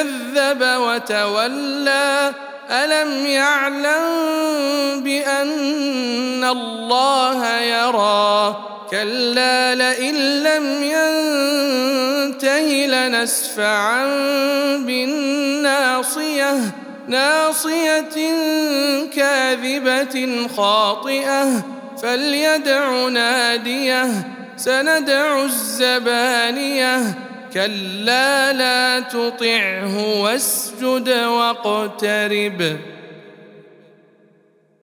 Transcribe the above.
كذب وتولى. ألم يعلم بأن الله يرى؟ كلا لئن لم ينته لنسفعا بالناصية. ناصية كاذبة خاطئة. فليدع ناديه. سندع الزبانية. كلا لا تطعه واسجد واقترب